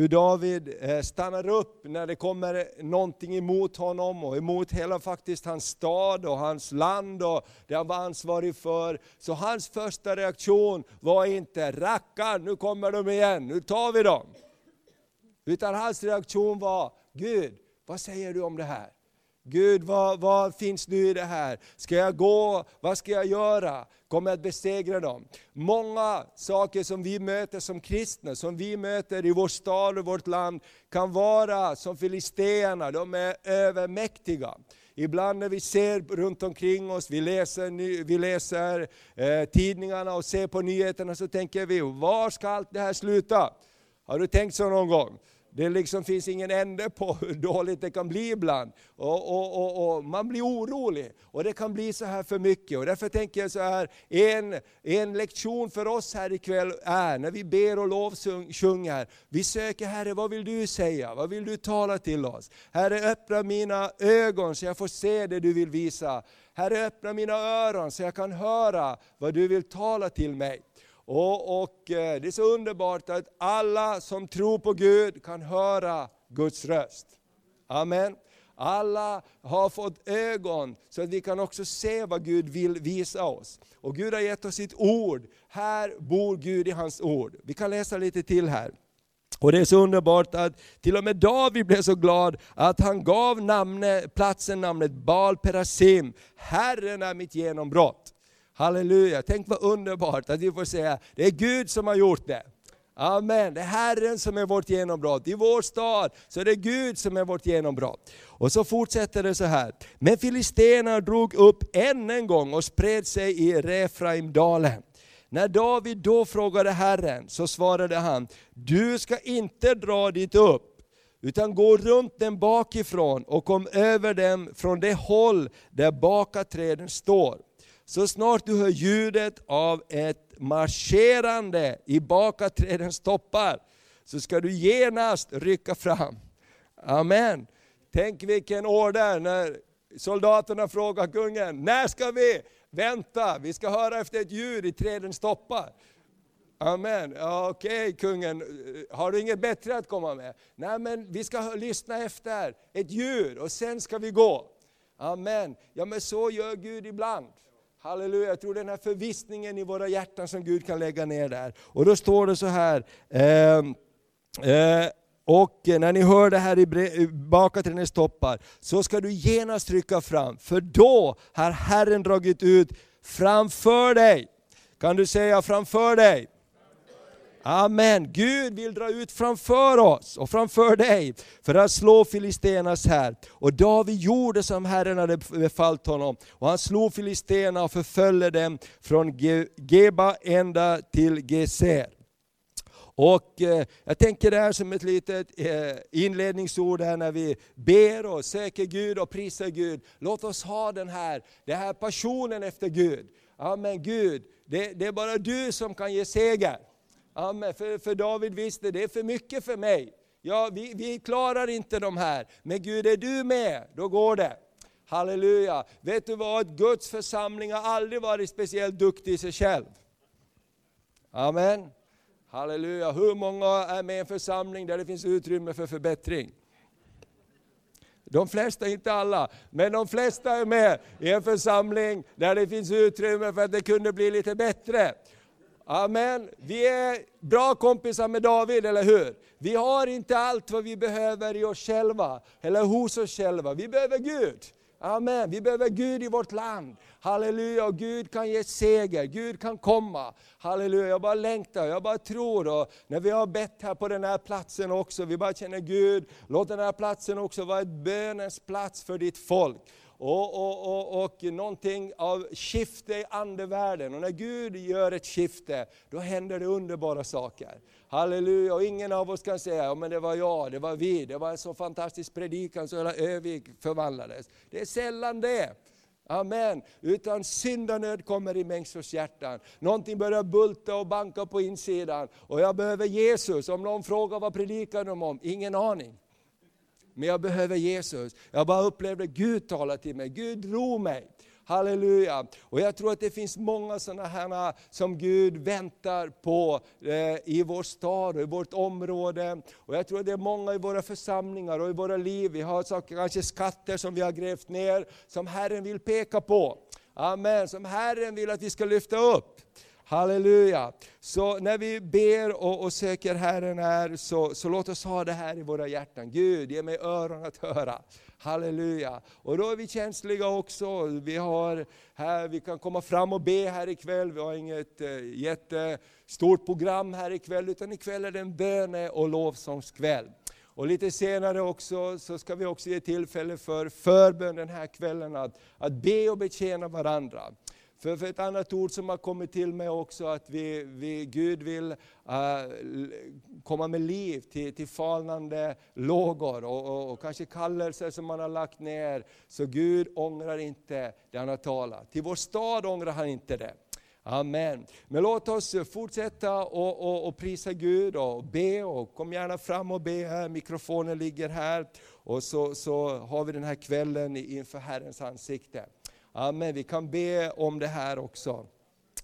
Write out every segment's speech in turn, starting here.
hur David eh, stannar upp när det kommer någonting emot honom och emot hela faktiskt hans stad och hans land och det han var ansvarig för. Så hans första reaktion var inte rackar, nu kommer de igen, nu tar vi dem. Utan hans reaktion var, Gud, vad säger du om det här? Gud, vad, vad, finns nu i det här? Ska jag gå? Vad ska jag göra? Kommer jag att besegra dem? Många saker som vi möter som kristna, som vi möter i vår stad och vårt land, kan vara som filisteerna, de är övermäktiga. Ibland när vi ser runt omkring oss, vi läser, vi läser eh, tidningarna och ser på nyheterna, så tänker vi, var ska allt det här sluta? Har du tänkt så någon gång? Det liksom finns ingen ände på hur dåligt det kan bli ibland. Och, och, och, och, Man blir orolig, och det kan bli så här för mycket. Och därför tänker jag så här, en, en lektion för oss här ikväll är, när vi ber och lovsjunger, vi söker Herre, vad vill du säga? Vad vill du tala till oss? Herre, öppna mina ögon så jag får se det du vill visa. Herre, öppna mina öron så jag kan höra vad du vill tala till mig. Och, och, eh, Det är så underbart att alla som tror på Gud kan höra Guds röst. Amen. Alla har fått ögon så att vi kan också se vad Gud vill visa oss. Och Gud har gett oss sitt ord. Här bor Gud i hans ord. Vi kan läsa lite till här. Och Det är så underbart att till och med David blev så glad att han gav namnet, platsen namnet Baal Perasim. Herren är mitt genombrott. Halleluja, tänk vad underbart att vi får säga, det är Gud som har gjort det. Amen, det är Herren som är vårt genombrott. I vår stad så är det Gud som är vårt genombrott. Och så fortsätter det så här. Men filisterna drog upp än en gång och spred sig i Refraimdalen. När David då frågade Herren så svarade han, du ska inte dra dit upp, utan gå runt den bakifrån och kom över dem från det håll där bakaträden står. Så snart du hör ljudet av ett marscherande i bakaträdens toppar, så ska du genast rycka fram. Amen. Tänk vilken order när soldaterna frågar kungen, när ska vi vänta? Vi ska höra efter ett ljud i trädens toppar. Amen. Ja, Okej okay, kungen, har du inget bättre att komma med? Nej men vi ska lyssna efter ett ljud och sen ska vi gå. Amen. Ja men så gör Gud ibland. Halleluja, jag tror den här förvissningen i våra hjärtan som Gud kan lägga ner där. Och då står det så här, eh, eh, och när ni hör det här i bakaträdens toppar, så ska du genast rycka fram, för då har Herren dragit ut framför dig. Kan du säga framför dig? Amen. Gud vill dra ut framför oss och framför dig för att slå Filistenas här. Och David gjorde som Herren hade befallt honom. Och han slog filisterna och förföljde dem från Geba ända till Geser. Och eh, jag tänker det här som ett litet eh, inledningsord här när vi ber och söker Gud och prisar Gud. Låt oss ha den här, den här passionen efter Gud. Amen Gud, det, det är bara du som kan ge seger. Amen. För, för David visste, det är för mycket för mig. Ja, vi, vi klarar inte de här. Men Gud, är du med, då går det. Halleluja. Vet du vad, Guds församling har aldrig varit speciellt duktig i sig själv. Amen. Halleluja. Hur många är med i en församling där det finns utrymme för förbättring? De flesta, inte alla, men de flesta är med i en församling där det finns utrymme för att det kunde bli lite bättre. Amen. Vi är bra kompisar med David, eller hur? Vi har inte allt vad vi behöver i oss själva, eller hos oss själva. Vi behöver Gud. Amen. Vi behöver Gud i vårt land. Halleluja, och Gud kan ge seger, Gud kan komma. Halleluja, jag bara längtar, jag bara tror. Och när vi har bett här på den här platsen också, vi bara känner Gud, låt den här platsen också vara ett bönens plats för ditt folk och, och, och, och någonting av skifte i andevärlden. Och när Gud gör ett skifte, då händer det underbara saker. Halleluja, och ingen av oss kan säga, ja men det var jag, det var vi, det var en så fantastisk predikan så hela Övik förvandlades. Det är sällan det. Amen. Utan syndanöd kommer i människors hjärtan. Någonting börjar bulta och banka på insidan. Och jag behöver Jesus. Om någon frågar vad predikar de om? Ingen aning men jag behöver Jesus. Jag bara upplevde Gud tala till mig, Gud drog mig. Halleluja! Och jag tror att det finns många sådana här som Gud väntar på eh, i vår stad och i vårt område. Och jag tror att det är många i våra församlingar och i våra liv, vi har saker, kanske skatter som vi har grävt ner, som Herren vill peka på. Amen, som Herren vill att vi ska lyfta upp. Halleluja! Så när vi ber och, och söker Herren här, så, så låt oss ha det här i våra hjärtan. Gud, ge mig öron att höra. Halleluja! Och då är vi känsliga också. Vi, har här, vi kan komma fram och be här ikväll. Vi har inget eh, jättestort program här ikväll, utan ikväll är det en böne och lovsångskväll. Och lite senare också så ska vi också ge tillfälle för förbön den här kvällen, att, att be och betjäna varandra. För, för ett annat ord som har kommit till mig också, att vi, vi, Gud vill uh, komma med liv till, till falnande lågor och, och, och, kanske kallelser som man har lagt ner. Så Gud ångrar inte det han har talat. Till vår stad ångrar han inte det. Amen. Men låt oss fortsätta och, och, och, prisa Gud och be. Och kom gärna fram och be här, mikrofonen ligger här. Och så, så har vi den här kvällen inför Herrens ansikte. Amen, vi kan be om det här också.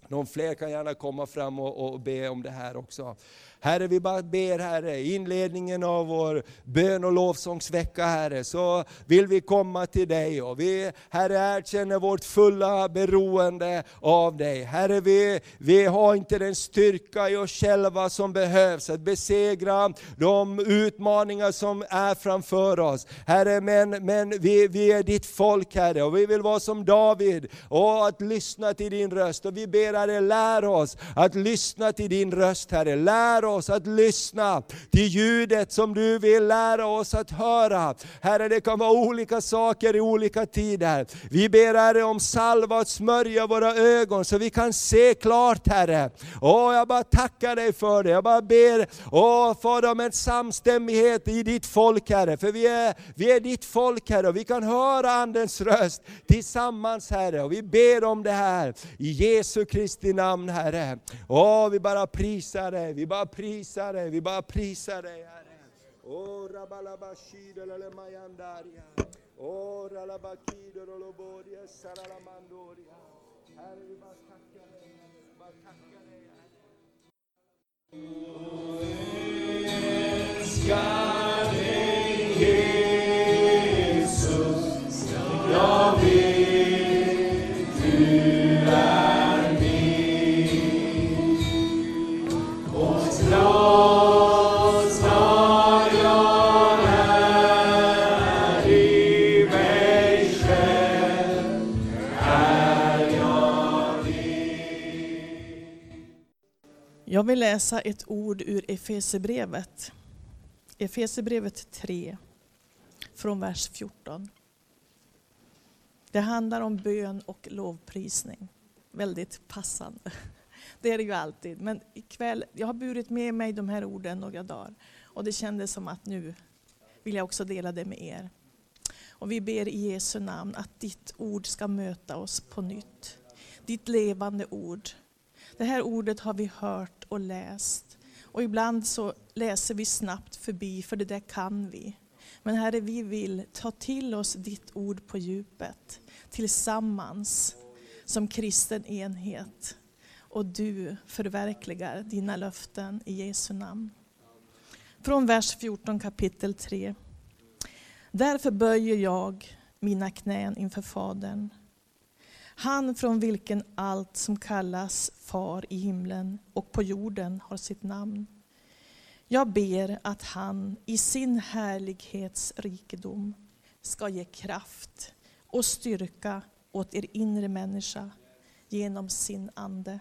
Någon fler kan gärna komma fram och, och be om det här också. Herre, vi bara ber Herre, inledningen av vår bön och lovsångsvecka Herre, så vill vi komma till dig och vi Herre erkänner vårt fulla beroende av dig. Herre, vi, vi har inte den styrka i oss själva som behövs att besegra de utmaningar som är framför oss. Herre, men, men vi, vi är ditt folk Herre och vi vill vara som David och att lyssna till din röst. Och vi ber Herre, lär oss att lyssna till din röst Herre. Lär oss att lyssna till ljudet som du vill lära oss att höra. Herre, det kan vara olika saker i olika tider. Vi ber Herre om salva att smörja våra ögon så vi kan se klart Herre. Åh, jag bara tackar dig för det. Jag bara ber, åh Fader om en samstämmighet i ditt folk Herre. För vi är, vi är ditt folk Herre och vi kan höra Andens röst tillsammans Herre. Och vi ber om det här i Jesu Kristi namn Herre. Åh, vi bara prisar dig, vi bara prisar dig, vi bara prisar dig Herre. Åh, rabalabashidele Åh, Oh, ralabakido loboria saralamandoria. Herre, vi bara tackar dig, Vi bara tackar dig, Herre. Älskar dig, Jesus. Jag vet du är jag vill läsa ett ord ur Efesebrevet. Efesebrevet 3, från vers 14. Det handlar om bön och lovprisning. Väldigt passande. Det är det ju alltid. Men ikväll, jag har burit med mig de här orden några dagar. Och det kändes som att nu vill jag också dela det med er. Och vi ber i Jesu namn att ditt ord ska möta oss på nytt. Ditt levande ord. Det här ordet har vi hört och läst. Och ibland så läser vi snabbt förbi, för det där kan vi. Men Herre, vi vill ta till oss ditt ord på djupet, tillsammans, som kristen enhet. Och du förverkligar dina löften i Jesu namn. Från vers 14 kapitel 3. Därför böjer jag mina knän inför Fadern. Han från vilken allt som kallas far i himlen och på jorden har sitt namn. Jag ber att han i sin härlighets rikedom ska ge kraft och styrka åt er inre människa genom sin ande.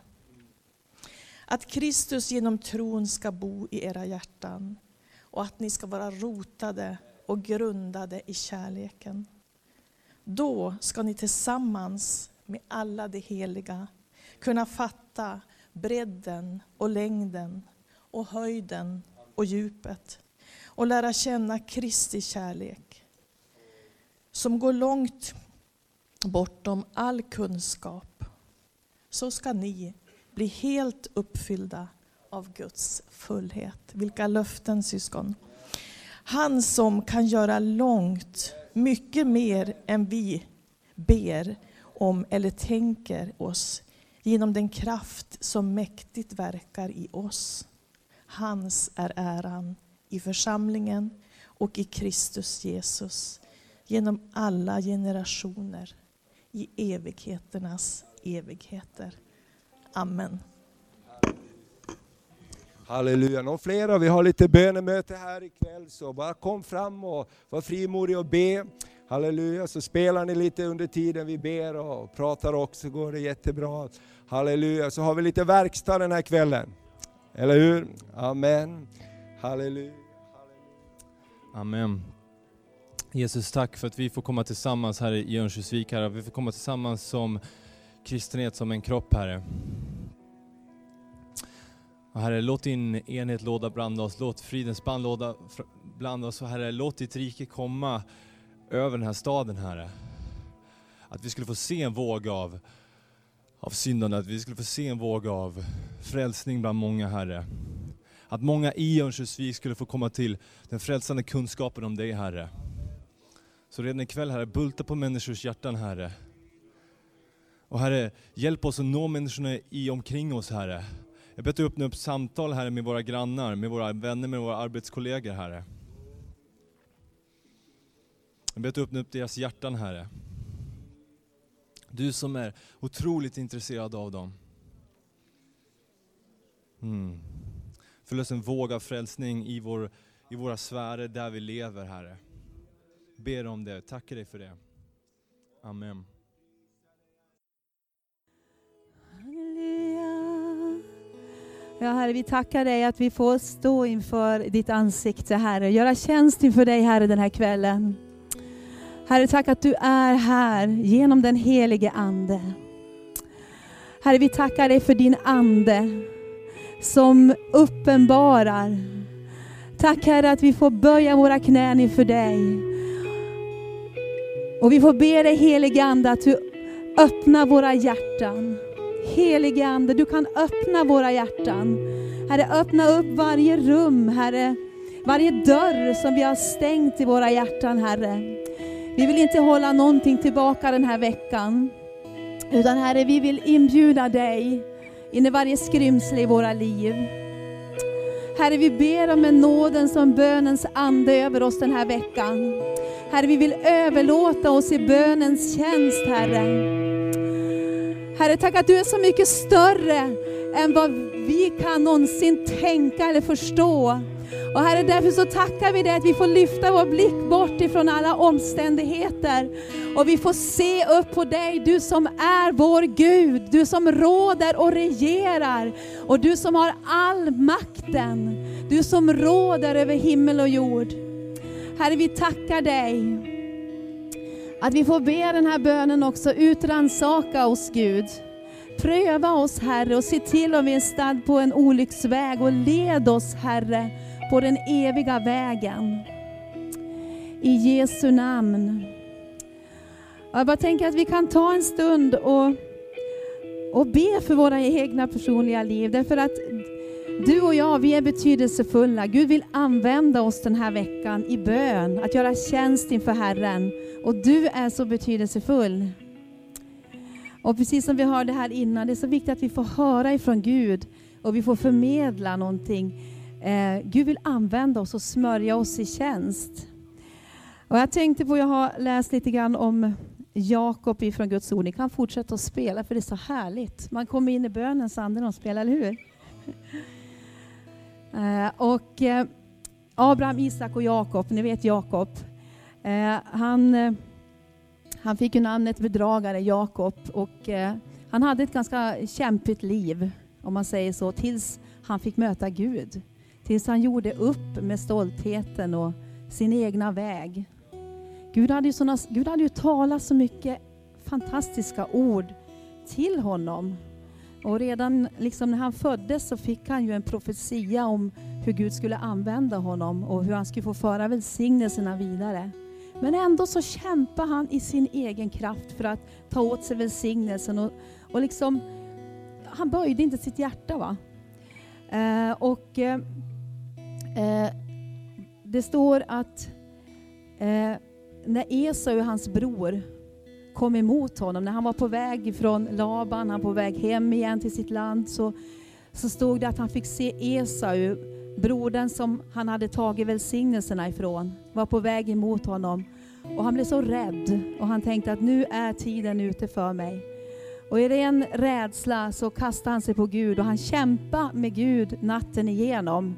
Att Kristus genom tron ska bo i era hjärtan och att ni ska vara rotade och grundade i kärleken. Då ska ni tillsammans med alla de heliga kunna fatta bredden och längden och höjden och djupet och lära känna Kristi kärlek som går långt bortom all kunskap. Så ska ni bli helt uppfyllda av Guds fullhet. Vilka löften syskon. Han som kan göra långt, mycket mer än vi ber om eller tänker oss genom den kraft som mäktigt verkar i oss. Hans är äran i församlingen och i Kristus Jesus genom alla generationer i evigheternas evigheter. Amen. Halleluja. Någon flera? Vi har lite bönemöte här ikväll, så bara kom fram och var frimodig och be. Halleluja, så spelar ni lite under tiden vi ber och pratar också, går det jättebra. Halleluja, så har vi lite verkstad den här kvällen. Eller hur? Amen. Halleluja. Amen. Jesus, tack för att vi får komma tillsammans här i Örnsköldsvik, Herre. Vi får komma tillsammans som kristenhet, som en kropp, Herre. Och herre, låt din enhet låda bland oss, låt fridens band låda bland oss. Och herre, låt ditt rike komma över den här staden, Herre. Att vi skulle få se en våg av, av syndande, att vi skulle få se en våg av frälsning bland många, Herre. Att många i Örnsköldsvik skulle få komma till den frälsande kunskapen om dig, Herre. Så redan ikväll, Herre, bulta på människors hjärtan, Herre. Och Herre, hjälp oss att nå människorna i omkring oss, Herre. Jag ber att du öppnar upp samtal, här med våra grannar, med våra vänner, med våra arbetskollegor, Herre. Jag ber att du öppnar upp deras hjärtan, Herre. Du som är otroligt intresserad av dem. Mm. Förlös en våg av frälsning i, vår, i våra sfärer där vi lever, Herre. Ber om det, tackar dig för det. Amen. Ja, Herre, vi tackar dig att vi får stå inför ditt ansikte, Herre. Göra tjänst inför dig, Herre, den här kvällen. Herre, tack att du är här genom den helige Ande. Herre, vi tackar dig för din Ande som uppenbarar. Tack Herre att vi får böja våra knän inför dig. Och vi får be dig helige Ande att du öppnar våra hjärtan. Helige Ande, du kan öppna våra hjärtan. Herre, öppna upp varje rum, Herre. Varje dörr som vi har stängt i våra hjärtan, Herre. Vi vill inte hålla någonting tillbaka den här veckan. Utan Herre, vi vill inbjuda dig in i varje skrymsle i våra liv. Herre, vi ber om en nåden som bönens ande över oss den här veckan. Herre, vi vill överlåta oss i bönens tjänst, Herre. Herre, tack att du är så mycket större än vad vi kan någonsin tänka eller förstå. Och Herre, därför så tackar vi dig att vi får lyfta vår blick bort ifrån alla omständigheter. Och vi får se upp på dig, du som är vår Gud, du som råder och regerar. Och du som har all makten, du som råder över himmel och jord. Herre, vi tackar dig. Att vi får be den här bönen också, utransaka oss Gud. Pröva oss Herre och se till om vi är stad på en olycksväg och led oss Herre på den eviga vägen. I Jesu namn. Jag bara tänker att vi kan ta en stund och, och be för våra egna personliga liv. Därför att du och jag, vi är betydelsefulla. Gud vill använda oss den här veckan i bön, att göra tjänst inför Herren. Och du är så betydelsefull. Och precis som vi hörde här innan, det är så viktigt att vi får höra ifrån Gud och vi får förmedla någonting. Eh, Gud vill använda oss och smörja oss i tjänst. Och jag tänkte på, jag har läst lite grann om Jakob ifrån Guds ord. Ni kan fortsätta att spela för det är så härligt. Man kommer in i bönens ande när de spelar, eller hur? Eh, och eh, Abraham, Isak och Jakob, ni vet Jakob. Eh, han, han fick ju namnet bedragare, Jakob. Och han hade ett ganska kämpigt liv, om man säger så, tills han fick möta Gud. Tills han gjorde upp med stoltheten och sin egna väg. Gud hade ju, såna, Gud hade ju talat så mycket fantastiska ord till honom. Och redan liksom när han föddes så fick han ju en profetia om hur Gud skulle använda honom och hur han skulle få föra välsignelserna vidare. Men ändå så kämpar han i sin egen kraft för att ta åt sig välsignelsen. Och, och liksom, han böjde inte sitt hjärta. va. Eh, och eh, eh det står att eh, när Esau, hans bror, kom emot honom. När han var på väg från Laban, han var på väg hem igen till sitt land, så, så stod det att han fick se Esau, brodern som han hade tagit välsignelserna ifrån, var på väg emot honom. Och han blev så rädd och han tänkte att nu är tiden ute för mig. Och i ren rädsla så kastade han sig på Gud och han kämpade med Gud natten igenom.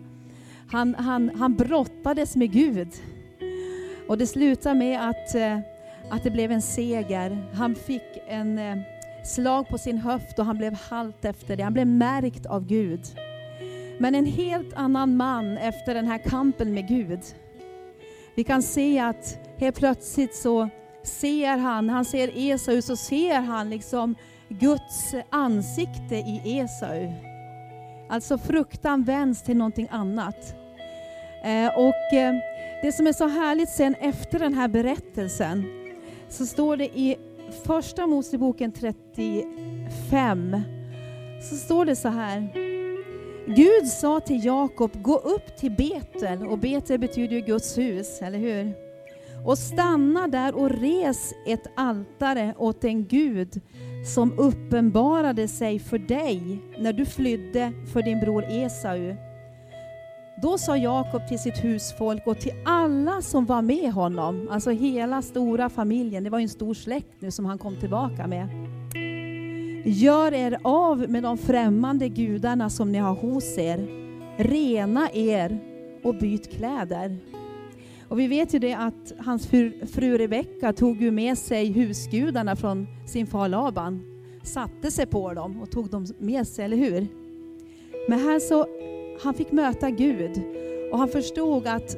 Han, han, han brottades med Gud. Och det slutade med att, eh, att det blev en seger. Han fick en eh, slag på sin höft och han blev halt efter det. Han blev märkt av Gud. Men en helt annan man efter den här kampen med Gud. Vi kan se att helt plötsligt så ser han, han ser Esau, så ser han liksom Guds ansikte i Esau. Alltså fruktan vänds till någonting annat. Eh, och eh, det som är så härligt sen efter den här berättelsen, så står det i första Moseboken 35, så står det så här. Gud sa till Jakob, gå upp till Betel, och Betel betyder ju Guds hus, eller hur? Och stanna där och res ett altare åt en Gud som uppenbarade sig för dig när du flydde för din bror Esau. Då sa Jakob till sitt husfolk och till alla som var med honom, alltså hela stora familjen, det var ju en stor släkt nu som han kom tillbaka med. Gör er av med de främmande gudarna som ni har hos er. Rena er och byt kläder. Och vi vet ju det att hans fru, fru Rebecka tog ju med sig husgudarna från sin far Laban, satte sig på dem och tog dem med sig, eller hur? Men här så, han fick möta Gud och han förstod att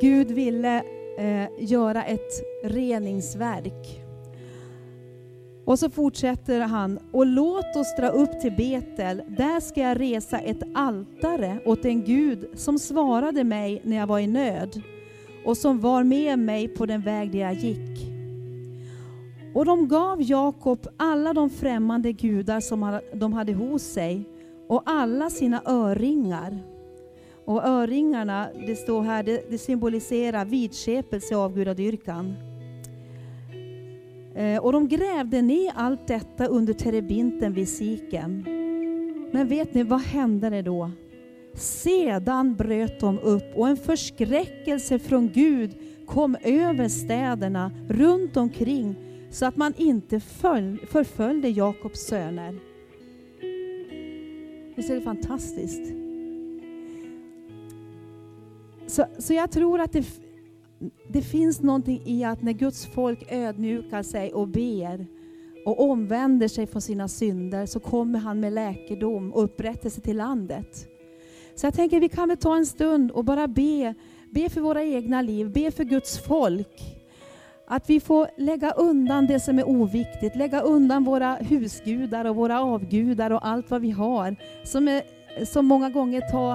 Gud ville eh, göra ett reningsverk. Och så fortsätter han, och låt oss dra upp till Betel, där ska jag resa ett altare åt en Gud som svarade mig när jag var i nöd och som var med mig på den väg där jag gick. Och de gav Jakob alla de främmande gudar som de hade hos sig och alla sina örringar. Och örringarna, det står här, det, det symboliserar vidskepelse och avgudadyrkan. Eh, och de grävde ner allt detta under terebinten vid Sikem. Men vet ni, vad hände då? Sedan bröt de upp och en förskräckelse från Gud kom över städerna runt omkring så att man inte förföljde Jakobs söner. Visst är det fantastiskt? Så, så jag tror att det, det finns någonting i att när Guds folk ödmjukar sig och ber och omvänder sig från sina synder så kommer han med läkedom och upprättelse till landet. Så jag tänker vi kan väl ta en stund och bara be, be för våra egna liv, be för Guds folk. Att vi får lägga undan det som är oviktigt, lägga undan våra husgudar och våra avgudar och allt vad vi har som, är, som många gånger tar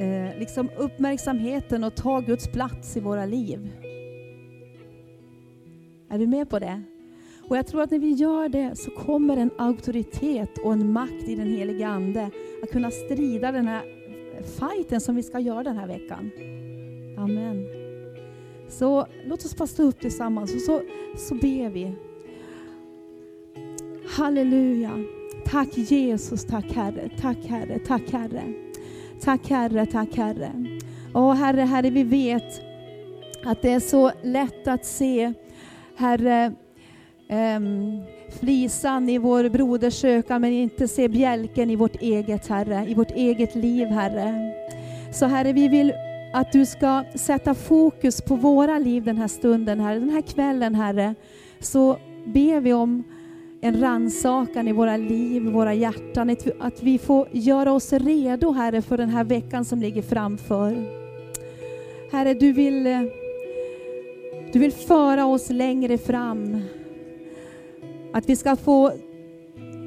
eh, liksom uppmärksamheten och tar Guds plats i våra liv. Är du med på det? Och jag tror att när vi gör det så kommer en auktoritet och en makt i den heliga Ande att kunna strida den här fighten som vi ska göra den här veckan. Amen. Så låt oss bara stå upp tillsammans och så, så ber vi. Halleluja. Tack Jesus, tack Herre, tack Herre, tack Herre. Tack Herre, tack Herre. Åh Herre, Herre, vi vet att det är så lätt att se, Herre, um, flisan i vår broders öka, men inte se bjälken i vårt eget, Herre, i vårt eget liv, Herre. Så Herre, vi vill att du ska sätta fokus på våra liv den här stunden, Herre. Den här kvällen, Herre, så ber vi om en ransakan i våra liv, våra hjärtan, att vi får göra oss redo, Herre, för den här veckan som ligger framför. Herre, du vill, du vill föra oss längre fram. Att vi ska få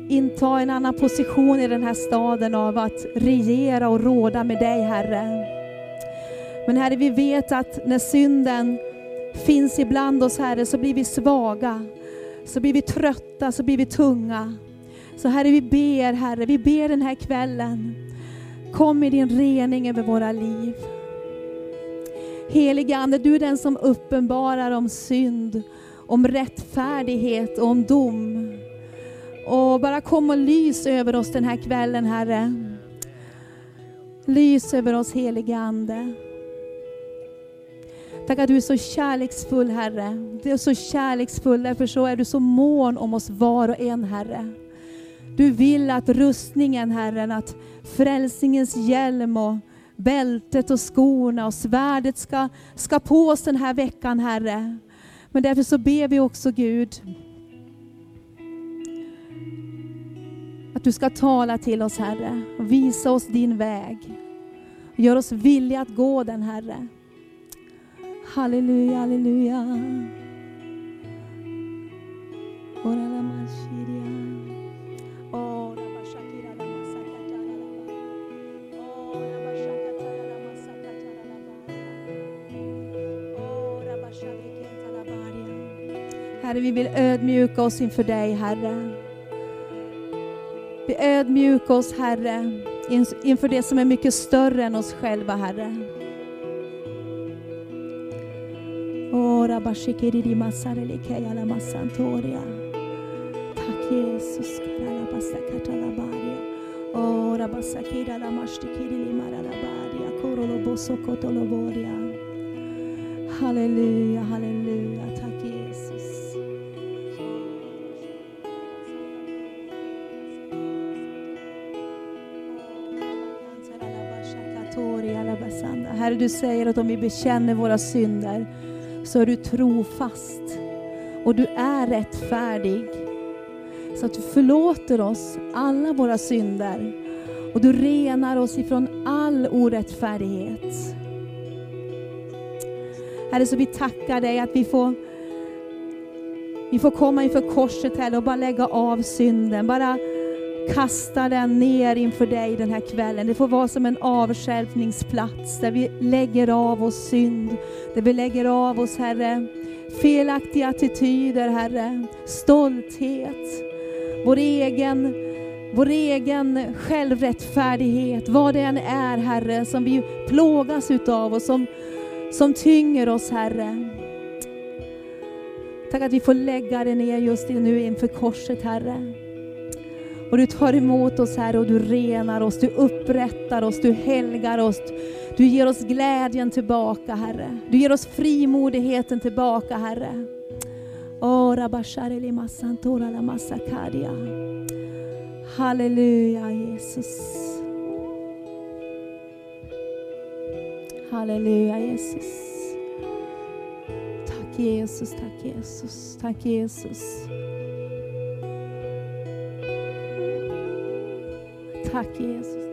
inta en annan position i den här staden av att regera och råda med dig, Herre. Men Herre, vi vet att när synden finns ibland oss, Herre, så blir vi svaga, så blir vi trötta, så blir vi tunga. Så Herre, vi ber, Herre, vi ber den här kvällen. Kom med din rening över våra liv. Helige Ande, du är den som uppenbarar om synd om rättfärdighet och om dom. Och bara kom och lys över oss den här kvällen Herre. Lys över oss helige Ande. Tack att du är så kärleksfull Herre. Du är så kärleksfull, därför så är du så mån om oss var och en Herre. Du vill att rustningen Herren, att frälsningens hjälm och bältet och skorna och svärdet ska, ska på oss den här veckan Herre. Men därför så ber vi också Gud, att du ska tala till oss Herre och visa oss din väg. Gör oss villiga att gå den Herre. Halleluja, halleluja. Herre, vi vill ödmjuka oss inför dig, Herre. Vi ödmjuka oss, Herre, inför det som är mycket större än oss själva, Herre. Ora bashikiri masarele kayala masantoria. Tack Jesus. Karala basakatala baria. Ora basakira la mashtikiri limara la baria. Korolo bosokotolo boria. Halleluja, halleluja. Tack Jesus. Herre, du säger att om vi bekänner våra synder så är du trofast och du är rättfärdig. Så att du förlåter oss alla våra synder och du renar oss ifrån all orättfärdighet. Herre, så vi tackar dig att vi får, vi får komma inför korset här och bara lägga av synden. Bara kastar den ner inför dig den här kvällen. Det får vara som en avskärpningsplats där vi lägger av oss synd, där vi lägger av oss, Herre, felaktiga attityder, Herre, stolthet, vår egen, vår egen självrättfärdighet, vad det än är, Herre, som vi plågas utav och som, som tynger oss, Herre. Tack att vi får lägga det ner just nu inför korset, Herre. Och du tar emot oss Herre och du renar oss, du upprättar oss, du helgar oss. Du ger oss glädjen tillbaka Herre. Du ger oss frimodigheten tillbaka Herre. Halleluja Jesus. Halleluja Jesus. Tack Jesus, tack Jesus, tack Jesus. Tack Jesus.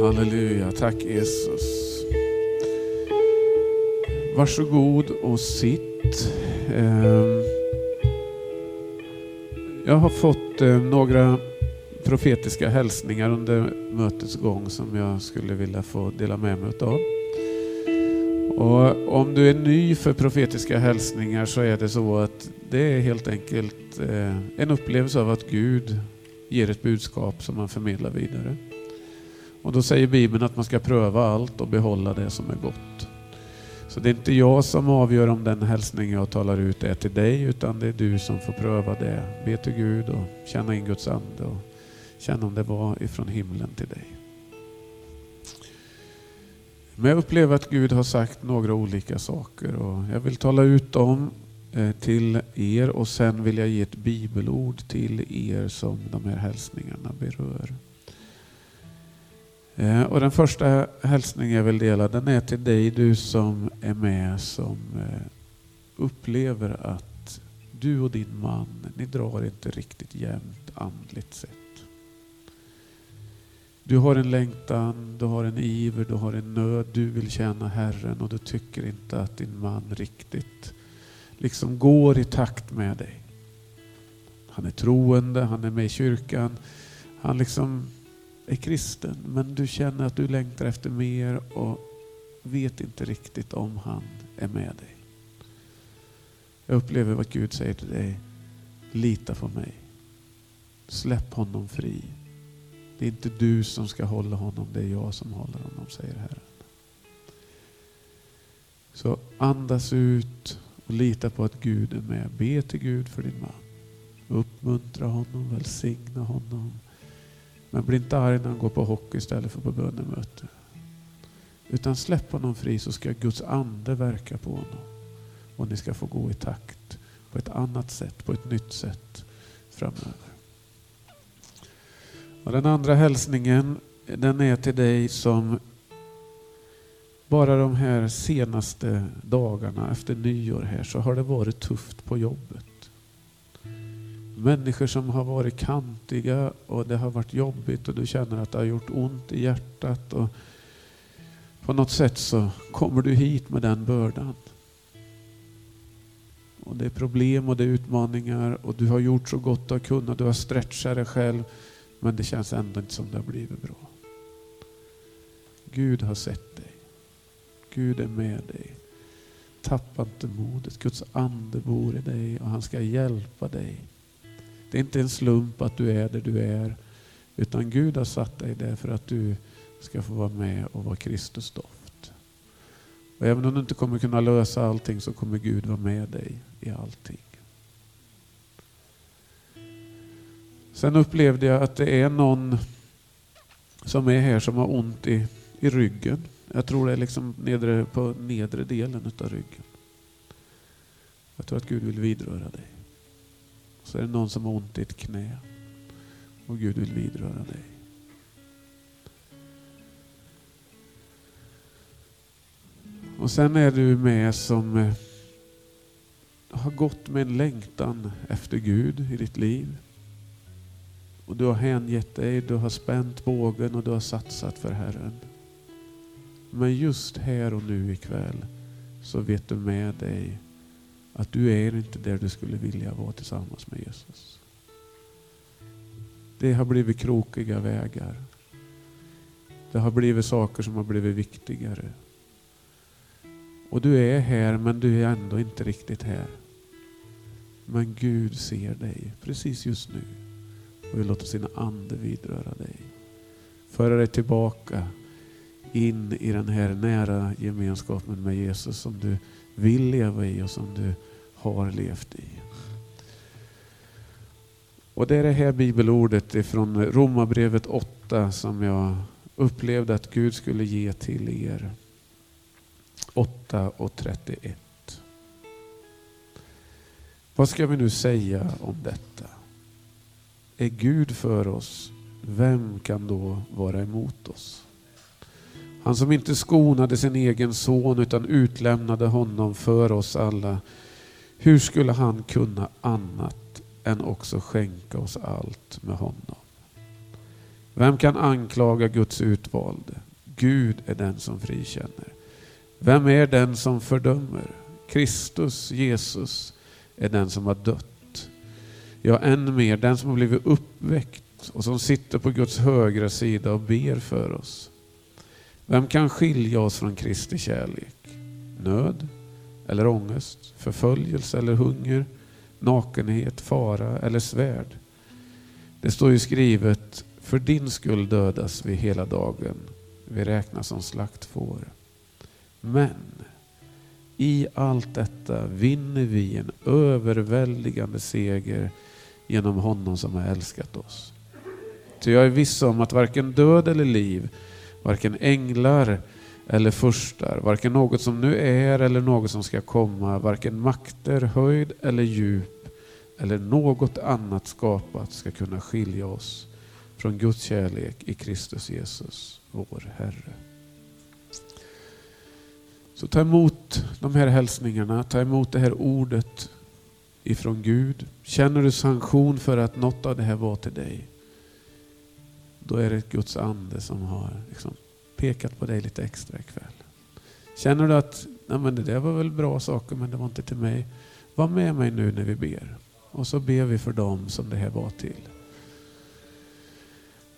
Halleluja, tack Jesus. Varsågod och sitt. Ehm, jag har fått eh, några profetiska hälsningar under mötets gång som jag skulle vilja få dela med mig av. Och om du är ny för profetiska hälsningar så är det så att det är helt enkelt eh, en upplevelse av att Gud ger ett budskap som man förmedlar vidare. Och då säger Bibeln att man ska pröva allt och behålla det som är gott. Så det är inte jag som avgör om den hälsning jag talar ut är till dig, utan det är du som får pröva det. Be till Gud och känna in Guds ande och känna om det var ifrån himlen till dig. Men jag upplever att Gud har sagt några olika saker och jag vill tala ut dem eh, till er och sen vill jag ge ett bibelord till er som de här hälsningarna berör. Eh, och den första hälsningen jag vill dela den är till dig du som är med som eh, upplever att du och din man, ni drar inte riktigt jämnt andligt sett. Du har en längtan, du har en iver, du har en nöd, du vill tjäna Herren och du tycker inte att din man riktigt liksom går i takt med dig. Han är troende, han är med i kyrkan, han liksom är kristen men du känner att du längtar efter mer och vet inte riktigt om han är med dig. Jag upplever vad Gud säger till dig. Lita på mig. Släpp honom fri. Det är inte du som ska hålla honom, det är jag som håller honom, säger Herren. Så andas ut och lita på att Gud är med. Be till Gud för din man. Uppmuntra honom, välsigna honom. Men bli inte arg när han går på hockey istället för på bönemöte. Utan släpp honom fri så ska Guds ande verka på honom. Och ni ska få gå i takt på ett annat sätt, på ett nytt sätt framöver. Och den andra hälsningen den är till dig som bara de här senaste dagarna efter nyår här så har det varit tufft på jobbet. Människor som har varit kantiga och det har varit jobbigt och du känner att det har gjort ont i hjärtat. Och på något sätt så kommer du hit med den bördan. Och det är problem och det är utmaningar och du har gjort så gott du har kunnat. Du har stretchat dig själv men det känns ändå inte som det har blivit bra. Gud har sett dig. Gud är med dig. Tappa inte modet. Guds ande bor i dig och han ska hjälpa dig. Det är inte en slump att du är där du är. Utan Gud har satt dig där för att du ska få vara med och vara Kristus doft. Och även om du inte kommer kunna lösa allting så kommer Gud vara med dig i allting. Sen upplevde jag att det är någon som är här som har ont i, i ryggen. Jag tror det är liksom nedre, på nedre delen av ryggen. Jag tror att Gud vill vidröra dig. Så är det någon som har ont i ett knä och Gud vill vidröra dig. Och sen är du med som eh, har gått med en längtan efter Gud i ditt liv. Och du har hängett dig, du har spänt bågen och du har satsat för Herren. Men just här och nu ikväll så vet du med dig att du är inte där du skulle vilja vara tillsammans med Jesus. Det har blivit krokiga vägar. Det har blivit saker som har blivit viktigare. Och du är här men du är ändå inte riktigt här. Men Gud ser dig precis just nu och vill låta sin ande vidröra dig. Föra dig tillbaka in i den här nära gemenskapen med Jesus som du vill leva i och som du har levt i. Och det är det här bibelordet ifrån Romarbrevet 8 som jag upplevde att Gud skulle ge till er. 8 och 31. Vad ska vi nu säga om detta? Är Gud för oss, vem kan då vara emot oss? Han som inte skonade sin egen son utan utlämnade honom för oss alla. Hur skulle han kunna annat än också skänka oss allt med honom? Vem kan anklaga Guds utvalde? Gud är den som frikänner. Vem är den som fördömer? Kristus, Jesus, är den som har dött. Ja, än mer, den som har blivit uppväckt och som sitter på Guds högra sida och ber för oss. Vem kan skilja oss från Kristi kärlek? Nöd eller ångest, förföljelse eller hunger, nakenhet, fara eller svärd? Det står ju skrivet, för din skull dödas vi hela dagen, vi räknas som slaktfår. Men i allt detta vinner vi en överväldigande seger genom honom som har älskat oss. Ty jag är viss om att varken död eller liv, varken änglar eller furstar, varken något som nu är eller något som ska komma, varken makter, höjd eller djup eller något annat skapat ska kunna skilja oss från Guds kärlek i Kristus Jesus, vår Herre. Så ta emot de här hälsningarna, ta emot det här ordet ifrån Gud. Känner du sanktion för att något av det här var till dig, då är det Guds ande som har liksom pekat på dig lite extra ikväll. Känner du att Nej, men det där var väl bra saker men det var inte till mig. Var med mig nu när vi ber. Och så ber vi för dem som det här var till.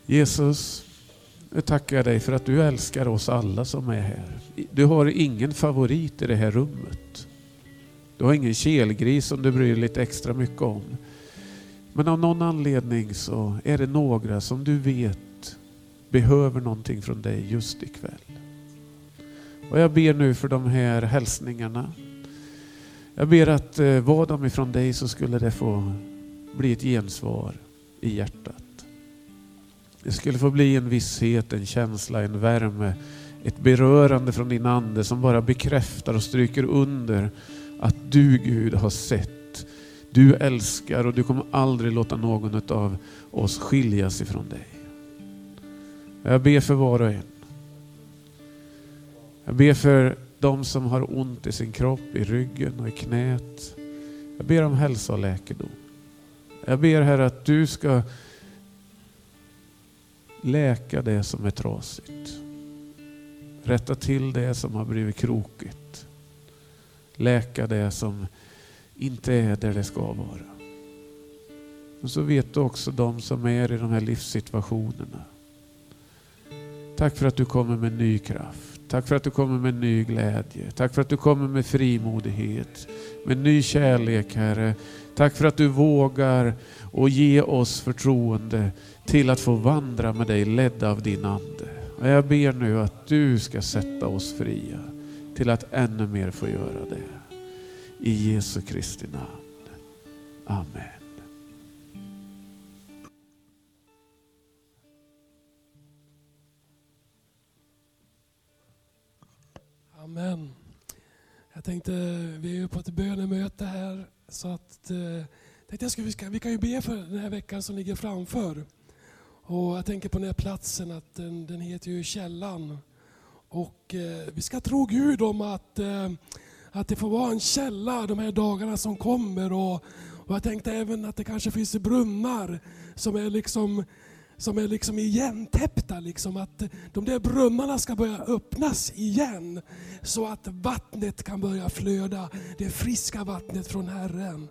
Jesus, nu tackar jag dig för att du älskar oss alla som är här. Du har ingen favorit i det här rummet. Du har ingen kelgris som du bryr dig lite extra mycket om. Men av någon anledning så är det några som du vet behöver någonting från dig just ikväll. Och jag ber nu för de här hälsningarna. Jag ber att eh, var de ifrån dig så skulle det få bli ett gensvar i hjärtat. Det skulle få bli en visshet, en känsla, en värme, ett berörande från din ande som bara bekräftar och stryker under att du Gud har sett, du älskar och du kommer aldrig låta någon av oss skiljas ifrån dig. Jag ber för var och en. Jag ber för de som har ont i sin kropp, i ryggen och i knät. Jag ber om hälsa och läkedom. Jag ber Herre att du ska läka det som är trasigt. Rätta till det som har blivit krokigt. Läka det som inte är där det ska vara. Och så vet du också de som är i de här livssituationerna. Tack för att du kommer med ny kraft. Tack för att du kommer med ny glädje. Tack för att du kommer med frimodighet, med ny kärlek Herre. Tack för att du vågar och ge oss förtroende till att få vandra med dig ledda av din Ande. Och jag ber nu att du ska sätta oss fria till att ännu mer få göra det. I Jesu Kristi namn. Amen. Amen. Jag tänkte, vi är ju på ett bönemöte här, så att eh, tänkte jag skulle, vi, ska, vi kan ju be för den här veckan som ligger framför. Och jag tänker på den här platsen, att den, den heter ju Källan. Och eh, vi ska tro Gud om att, eh, att det får vara en källa de här dagarna som kommer. Och, och jag tänkte även att det kanske finns brunnar som är liksom som är liksom igentäppta. Liksom, att de där brunnarna ska börja öppnas igen. Så att vattnet kan börja flöda, det friska vattnet från Herren.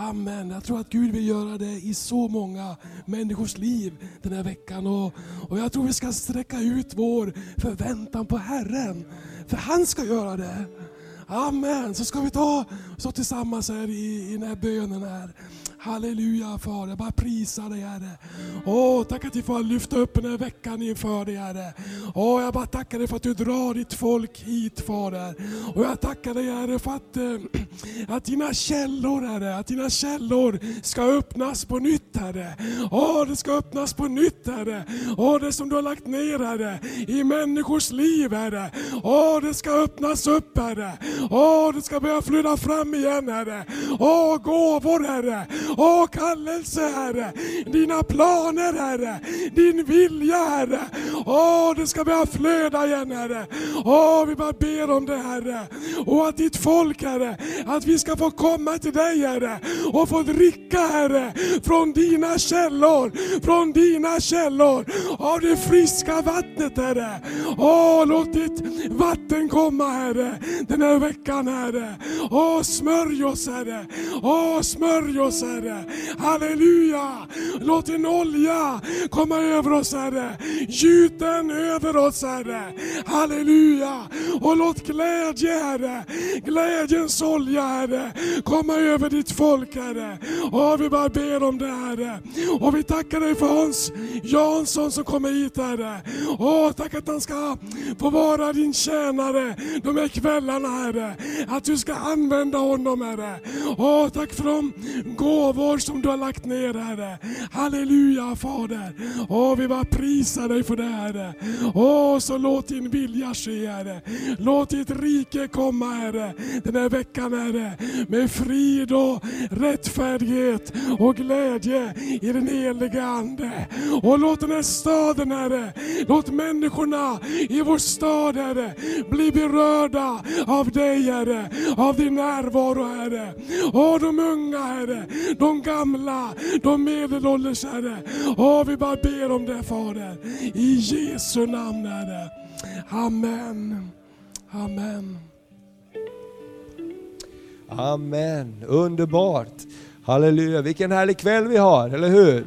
Amen. Jag tror att Gud vill göra det i så många människors liv den här veckan. Och, och jag tror vi ska sträcka ut vår förväntan på Herren. För han ska göra det. Amen. Så ska vi ta så tillsammans här i, i den här bönen här. Halleluja Fader, jag bara prisar dig Herre. Åh, tack att vi får lyfta upp den här veckan inför dig Herre. Åh, jag bara tackar dig för att du drar ditt folk hit Fader. Och jag tackar dig Herre för att, äh, att dina källor Herre, att dina källor ska öppnas på nytt Herre. Åh, det ska öppnas på nytt Herre. Åh, det som du har lagt ner Herre, i människors liv Herre. Åh, det ska öppnas upp Herre. Åh, det ska börja flöda fram igen Herre. Åh, gåvor Herre. Åh, kallelse Herre, dina planer Herre, din vilja Herre. Åh, det ska börja flöda igen Herre. Åh, vi bara ber om det Herre. Och att ditt folk Herre, att vi ska få komma till dig Herre och få dricka Herre från dina källor, från dina källor av det friska vattnet Herre. Åh, låt ditt vatten komma Herre den här veckan Herre. Åh, smörj oss Herre. Åh, smörj oss Herre. Herre. Halleluja! Låt din olja komma över oss Herre. Gjut den över oss Herre. Halleluja! Och låt glädje Herre, glädjens olja Herre, komma över ditt folk Herre. Och vi bara ber om det Herre. Och vi tackar dig för Hans Jansson som kommer hit Herre. Och tack att han ska få vara din tjänare de här kvällarna Herre. Att du ska använda honom Herre. Och tack för de gåvor gåvor som du har lagt ner Herre. Halleluja Fader. Åh, vi bara prisar dig för det Herre. Åh, så låt din vilja ske Herre. Låt ditt rike komma Herre. Den här veckan Herre. Med frid och rättfärdighet och glädje i den heliga Ande. Och låt den här staden Herre, låt människorna i vår stad Herre bli berörda av dig Herre, av din närvaro Herre. Och de unga Herre, de gamla, de medelålders Herre. Åh, vi bara ber om det Fader. I Jesu namn Herre. Amen. Amen. Amen, underbart. Halleluja, vilken härlig kväll vi har, eller hur?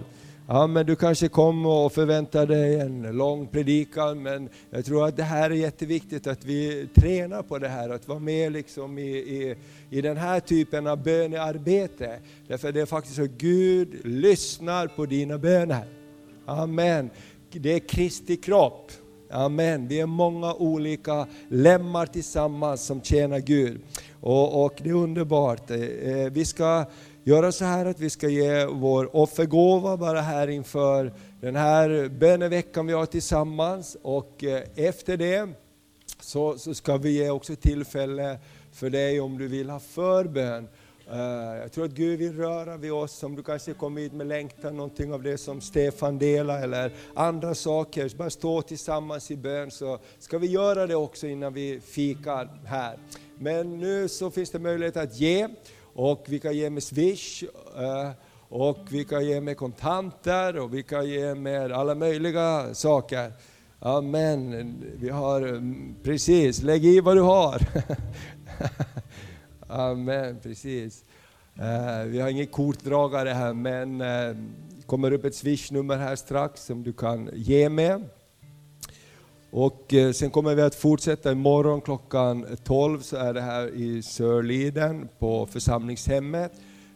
Ja, men du kanske kom och förväntade dig en lång predikan, men jag tror att det här är jätteviktigt att vi tränar på det här, att vara med liksom i, i, i den här typen av bönearbete. Därför det är faktiskt så att Gud lyssnar på dina böner. Amen det är Kristi kropp. Amen. Vi är många olika lemmar tillsammans som tjänar Gud. Och, och det är underbart. Eh, eh, vi ska göra så här att vi ska ge vår offergåva bara här inför den här böneveckan vi har tillsammans. Och eh, efter det så, så ska vi ge också tillfälle för dig om du vill ha förbön. Eh, jag tror att Gud vill röra vid oss, om du kanske kommer hit med längtan, någonting av det som Stefan delar eller andra saker. Bara stå tillsammans i bön så ska vi göra det också innan vi fikar här. Men nu så finns det möjlighet att ge och vi kan ge med Swish eh, och vi kan ge med kontanter och vi kan ge med alla möjliga saker. Amen. Vi har, mm, precis, lägg i vad du har. Amen, precis. Uh, vi har ingen kortdragare här men uh, kommer upp ett swishnummer här strax som du kan ge med. Och uh, sen kommer vi att fortsätta imorgon klockan 12 så är det här i Sörliden på församlingshemmet.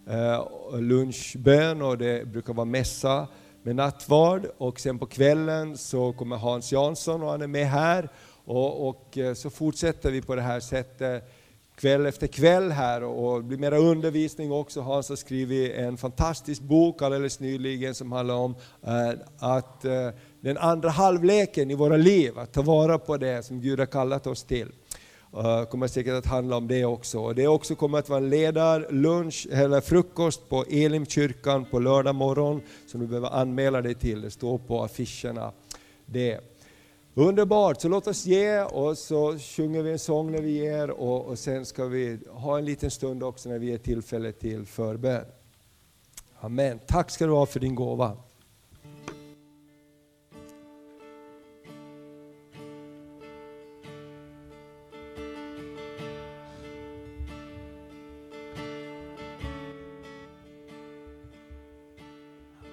Uh, lunchbön och det brukar vara mässa med nattvard och sen på kvällen så kommer Hans Jansson och han är med här och, och så fortsätter vi på det här sättet kväll efter kväll här och det blir mera undervisning också. Hans har skrivit en fantastisk bok alldeles nyligen som handlar om eh, att eh, den andra halvleken i våra liv, att ta vara på det som Gud har kallat oss till. Uh, kommer säkert att handla om det också. Och det också kommer att vara en ledarlunch, eller frukost på Elimkyrkan på lördag morgon som du behöver anmäla dig till. Det står på affischerna. Det. Underbart, så låt oss ge och så sjunger vi en sång när vi ger och, och sen ska vi ha en liten stund också när vi ger tillfälle till förbön. Amen. Tack ska du ha för din gåva.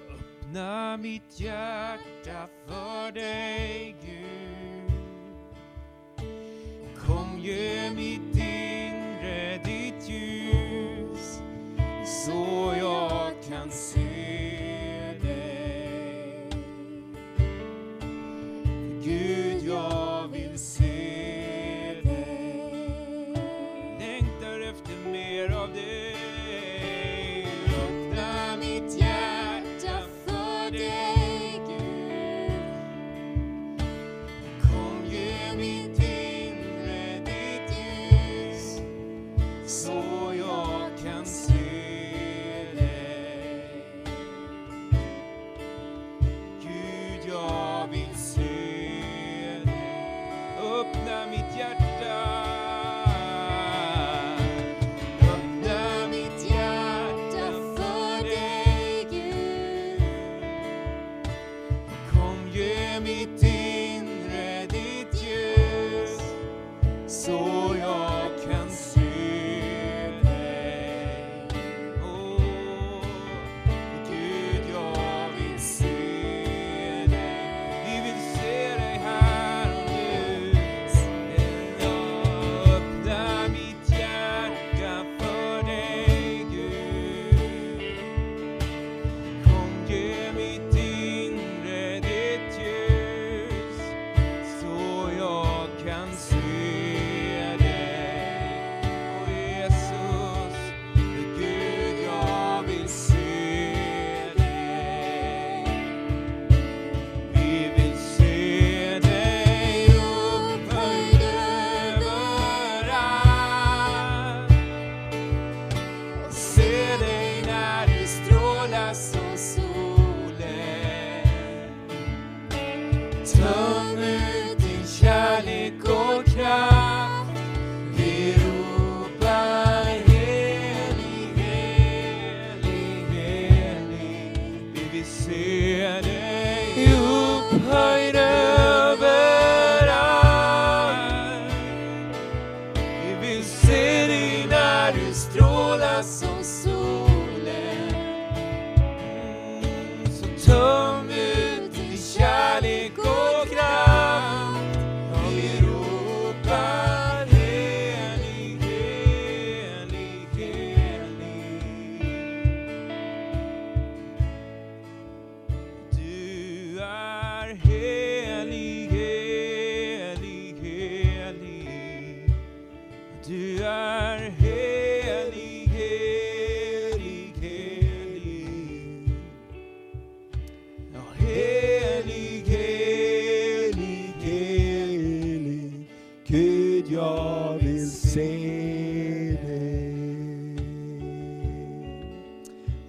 Öppna mitt hjärta för dig Gud Kom ge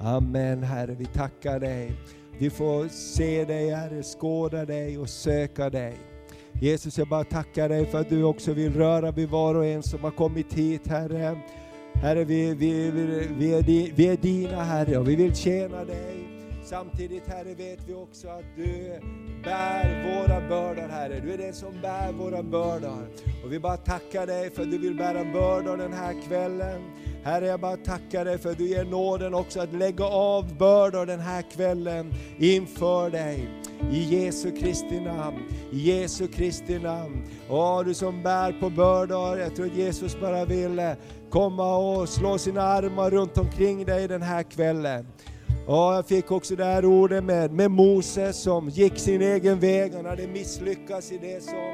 Amen Herre, vi tackar dig. Vi får se dig Herre, skåda dig och söka dig. Jesus, jag bara tackar dig för att du också vill röra vid var och en som har kommit hit Herre. Herre, vi, vi, vi, vi, är, di, vi är dina Herre och vi vill tjäna dig. Samtidigt Herre vet vi också att du bär våra bördor Herre. Du är den som bär våra bördor. Och vi bara tackar dig för att du vill bära bördor den här kvällen. Herre jag bara tackar dig för att du ger nåden också att lägga av bördor den här kvällen inför dig. I Jesu Kristi namn, i Jesu Kristi namn. Åh, du som bär på bördor, jag tror att Jesus bara vill komma och slå sina armar runt omkring dig den här kvällen. Ja, jag fick också det här ordet med, med Moses som gick sin egen väg, han hade misslyckats i det som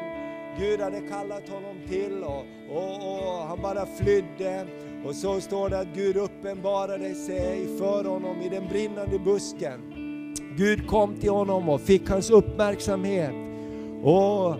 Gud hade kallat honom till och, och, och han bara flydde. Och så står det att Gud uppenbarade sig för honom i den brinnande busken. Gud kom till honom och fick hans uppmärksamhet. Och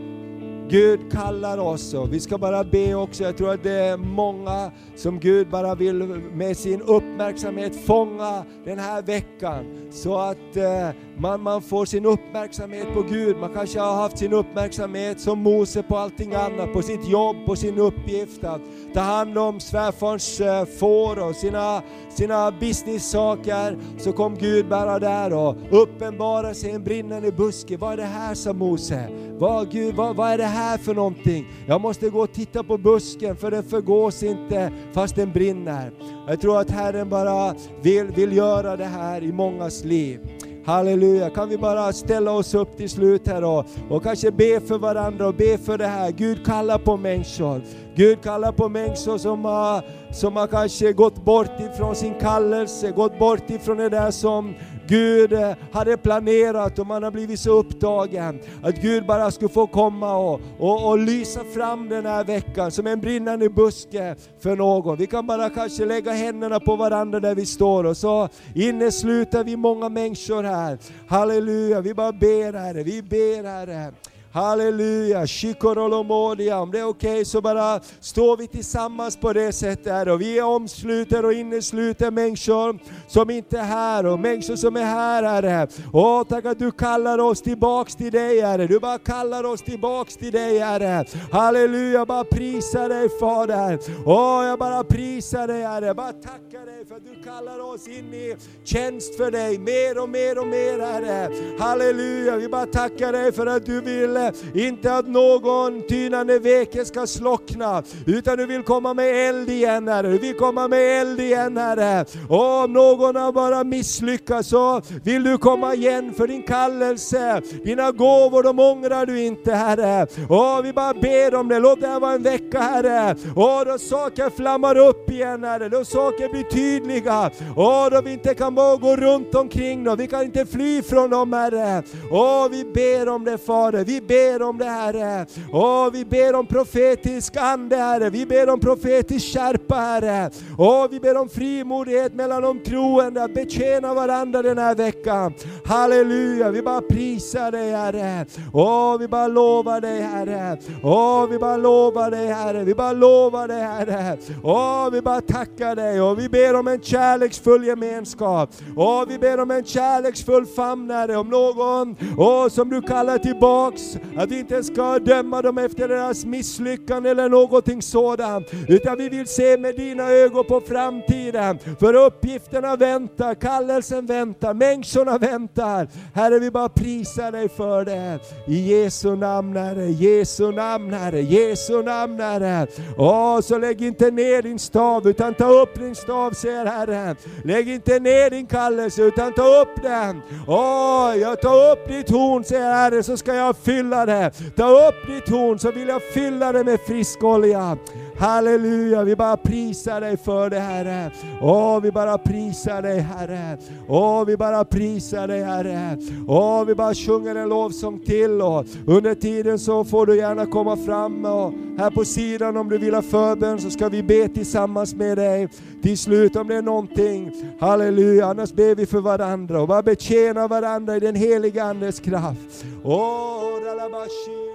Gud kallar oss och vi ska bara be också, jag tror att det är många som Gud bara vill med sin uppmärksamhet fånga den här veckan. Så att eh, man, man får sin uppmärksamhet på Gud. Man kanske har haft sin uppmärksamhet som Mose på allting annat, på sitt jobb, på sin uppgift att ta hand om svärfarns eh, får och sina, sina business-saker. Så kom Gud bara där och uppenbarade sig i en brinnande buske. Vad är det här sa Mose? Vad, Gud, vad, vad är det här för någonting? Jag måste gå och titta på busken för den förgås inte fast den brinner. Jag tror att Herren bara vill, vill göra det här i mångas liv. Halleluja, kan vi bara ställa oss upp till slut här och, och kanske be för varandra och be för det här. Gud kallar på människor. Gud kallar på människor som har, som har kanske gått bort ifrån sin kallelse, gått bort ifrån det där som Gud eh, hade planerat och man har blivit så upptagen. Att Gud bara skulle få komma och, och, och lysa fram den här veckan som en brinnande buske för någon. Vi kan bara kanske lägga händerna på varandra där vi står och så innesluter vi många människor här. Halleluja, vi bara ber Herre, vi ber Herre. Halleluja, Shikorolomodiam. Om det är okej okay, så bara står vi tillsammans på det sättet här och vi omsluter och innesluter människor som inte är här och människor som är här Herre. Åh, tack att du kallar oss tillbaks till dig Herre. Du bara kallar oss tillbaks till dig Herre. Halleluja, jag bara prisar dig Fader. Åh, jag bara prisar dig Herre. Jag bara tackar dig för att du kallar oss in i tjänst för dig mer och mer och mer Herre. Halleluja, vi bara tackar dig för att du vill inte att någon tynande veke ska slockna, utan du vill komma med eld igen Herre. Du vill komma med eld igen Herre. Och om någon har bara misslyckats så vill du komma igen för din kallelse. Dina gåvor de ångrar du inte Herre. Och vi bara ber om det, låt det här vara en vecka Herre. Och då saker flammar upp igen Herre, då saker blir tydliga. Och då vi inte kan bara gå runt omkring dem, vi kan inte fly från dem Herre. Och vi ber om det Fader, vi ber om det Herre. Åh, vi ber om profetisk ande Herre, vi ber om profetisk skärpa Herre. Åh, vi ber om frimodighet mellan de troende att betjäna varandra den här veckan. Halleluja, vi bara prisar dig Herre. Åh, vi bara lovar dig Herre. Åh, vi bara lovar dig Herre. Vi bara lovar dig Herre. Åh, vi bara tackar dig och vi ber om en kärleksfull gemenskap. Åh, vi ber om en kärleksfull famn Herre, om någon åh, som du kallar tillbaks att vi inte ska döma dem efter deras misslyckande eller någonting sådant. Utan vi vill se med dina ögon på framtiden. För uppgifterna väntar, kallelsen väntar, människorna väntar. Herre, vi bara prisar dig för det. I Jesu namn Herre, Jesu namn Herre, Jesu namn Herre. Åh, så lägg inte ner din stav utan ta upp din stav säger Herren. Lägg inte ner din kallelse utan ta upp den. Åh, jag tar upp ditt horn säger Herre så ska jag fylla det. Ta upp ditt horn så vill jag fylla det med frisk olja. Halleluja, vi bara prisar dig för det Herre. Åh, vi bara prisar dig Herre. Åh, vi bara prisar dig Herre. Åh, vi bara sjunger en lovsång till och under tiden så får du gärna komma fram och här på sidan om du vill ha förbön så ska vi be tillsammans med dig. Till slut om det är någonting, halleluja, annars ber vi för varandra och bara betjäna varandra i den heliga Andes kraft. Åh, ralabashi,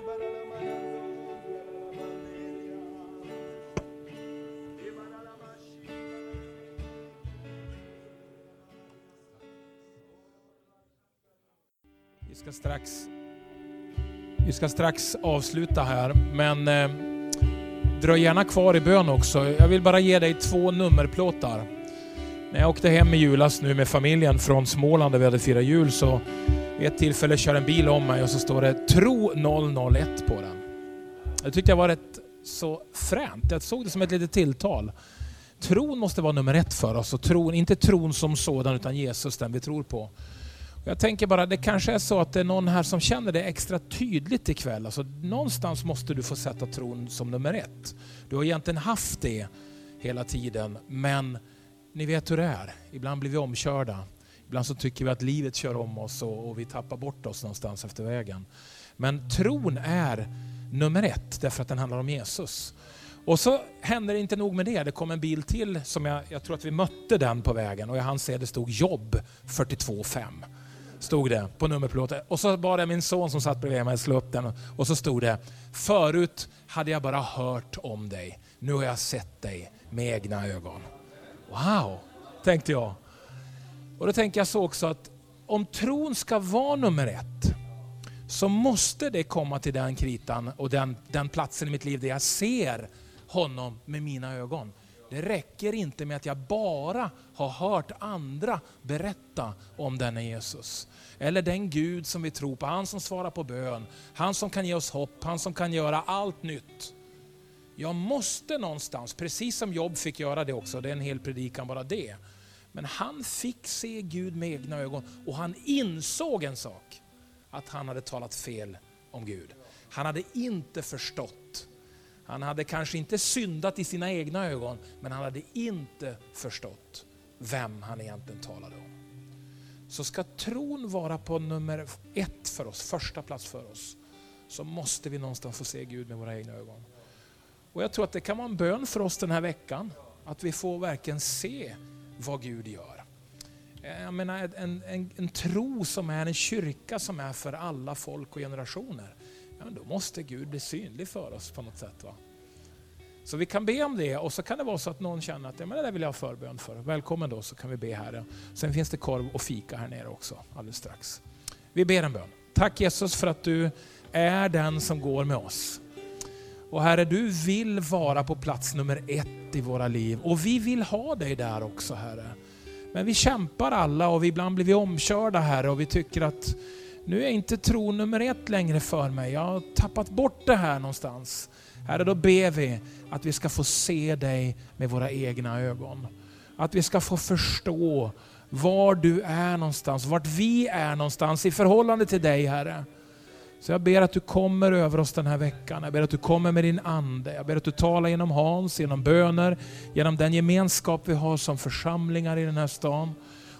ska strax, vi ska strax avsluta här, men eh, dröj gärna kvar i bön också. Jag vill bara ge dig två nummerplåtar. När jag åkte hem i julas nu med familjen från Småland där vi hade firat jul så vid ett tillfälle kör en bil om mig och så står det Tro 001 på den. Det tyckte jag var rätt så fränt. Jag såg det som ett litet tilltal. Tron måste vara nummer ett för oss och tron, inte tron som sådan utan Jesus, den vi tror på. Jag tänker bara, det kanske är så att det är någon här som känner det extra tydligt ikväll. Alltså, någonstans måste du få sätta tron som nummer ett. Du har egentligen haft det hela tiden, men ni vet hur det är. Ibland blir vi omkörda. Ibland så tycker vi att livet kör om oss och, och vi tappar bort oss någonstans efter vägen. Men tron är nummer ett därför att den handlar om Jesus. Och så hände det inte nog med det. Det kom en bil till som jag, jag tror att vi mötte den på vägen och jag hann se det stod jobb 425. Stod det på nummerplåten. Och så bad jag min son som satt bredvid mig att slå upp den och så stod det Förut hade jag bara hört om dig. Nu har jag sett dig med egna ögon. Wow, tänkte jag. Och då tänker jag så också att om tron ska vara nummer ett så måste det komma till den kritan och den, den platsen i mitt liv där jag ser honom med mina ögon. Det räcker inte med att jag bara har hört andra berätta om denne Jesus. Eller den Gud som vi tror på, han som svarar på bön, han som kan ge oss hopp, han som kan göra allt nytt. Jag måste någonstans, precis som Jobb fick göra det också, det är en hel predikan bara det. Men han fick se Gud med egna ögon och han insåg en sak, att han hade talat fel om Gud. Han hade inte förstått han hade kanske inte syndat i sina egna ögon, men han hade inte förstått vem han egentligen talade om. Så ska tron vara på nummer ett för oss, första plats för oss, så måste vi någonstans få se Gud med våra egna ögon. Och Jag tror att det kan vara en bön för oss den här veckan, att vi får verkligen se vad Gud gör. Jag menar en, en, en tro som är en kyrka som är för alla folk och generationer ja, då måste Gud bli synlig för oss på något sätt. Va? Så vi kan be om det och så kan det vara så att någon känner att ja, men det där vill jag ha förbön för. Välkommen då så kan vi be här. Sen finns det korv och fika här nere också alldeles strax. Vi ber en bön. Tack Jesus för att du är den som går med oss. Och Herre, du vill vara på plats nummer ett i våra liv och vi vill ha dig där också Herre. Men vi kämpar alla och ibland blir vi omkörda Herre och vi tycker att nu är inte tro nummer ett längre för mig. Jag har tappat bort det här någonstans. Herre, då ber vi att vi ska få se dig med våra egna ögon. Att vi ska få förstå var du är någonstans, vart vi är någonstans i förhållande till dig Herre. Så jag ber att du kommer över oss den här veckan. Jag ber att du kommer med din Ande. Jag ber att du talar genom Hans, genom böner, genom den gemenskap vi har som församlingar i den här stan.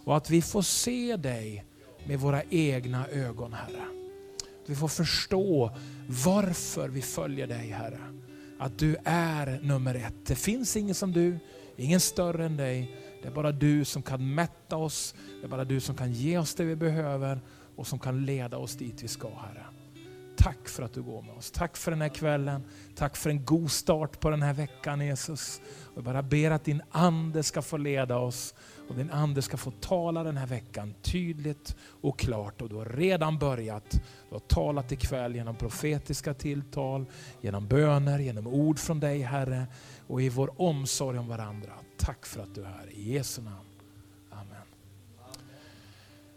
Och att vi får se dig med våra egna ögon, Herre. Att vi får förstå varför vi följer dig, Herre. Att du är nummer ett. Det finns ingen som du, ingen större än dig. Det är bara du som kan mätta oss, det är bara du som kan ge oss det vi behöver och som kan leda oss dit vi ska, Herre. Tack för att du går med oss. Tack för den här kvällen. Tack för en god start på den här veckan Jesus. Jag bara ber att din Ande ska få leda oss och din Ande ska få tala den här veckan tydligt och klart. Och du har redan börjat. Du har talat ikväll genom profetiska tilltal, genom böner, genom ord från dig Herre och i vår omsorg om varandra. Tack för att du är här. I Jesu namn. Amen.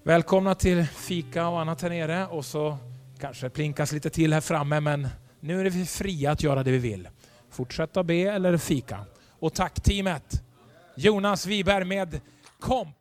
Välkomna till fika och annat här nere. Och så kanske plinkas lite till här framme men nu är vi fria att göra det vi vill. Fortsätta be eller fika. Och tack teamet. Jonas Wiberg med Come.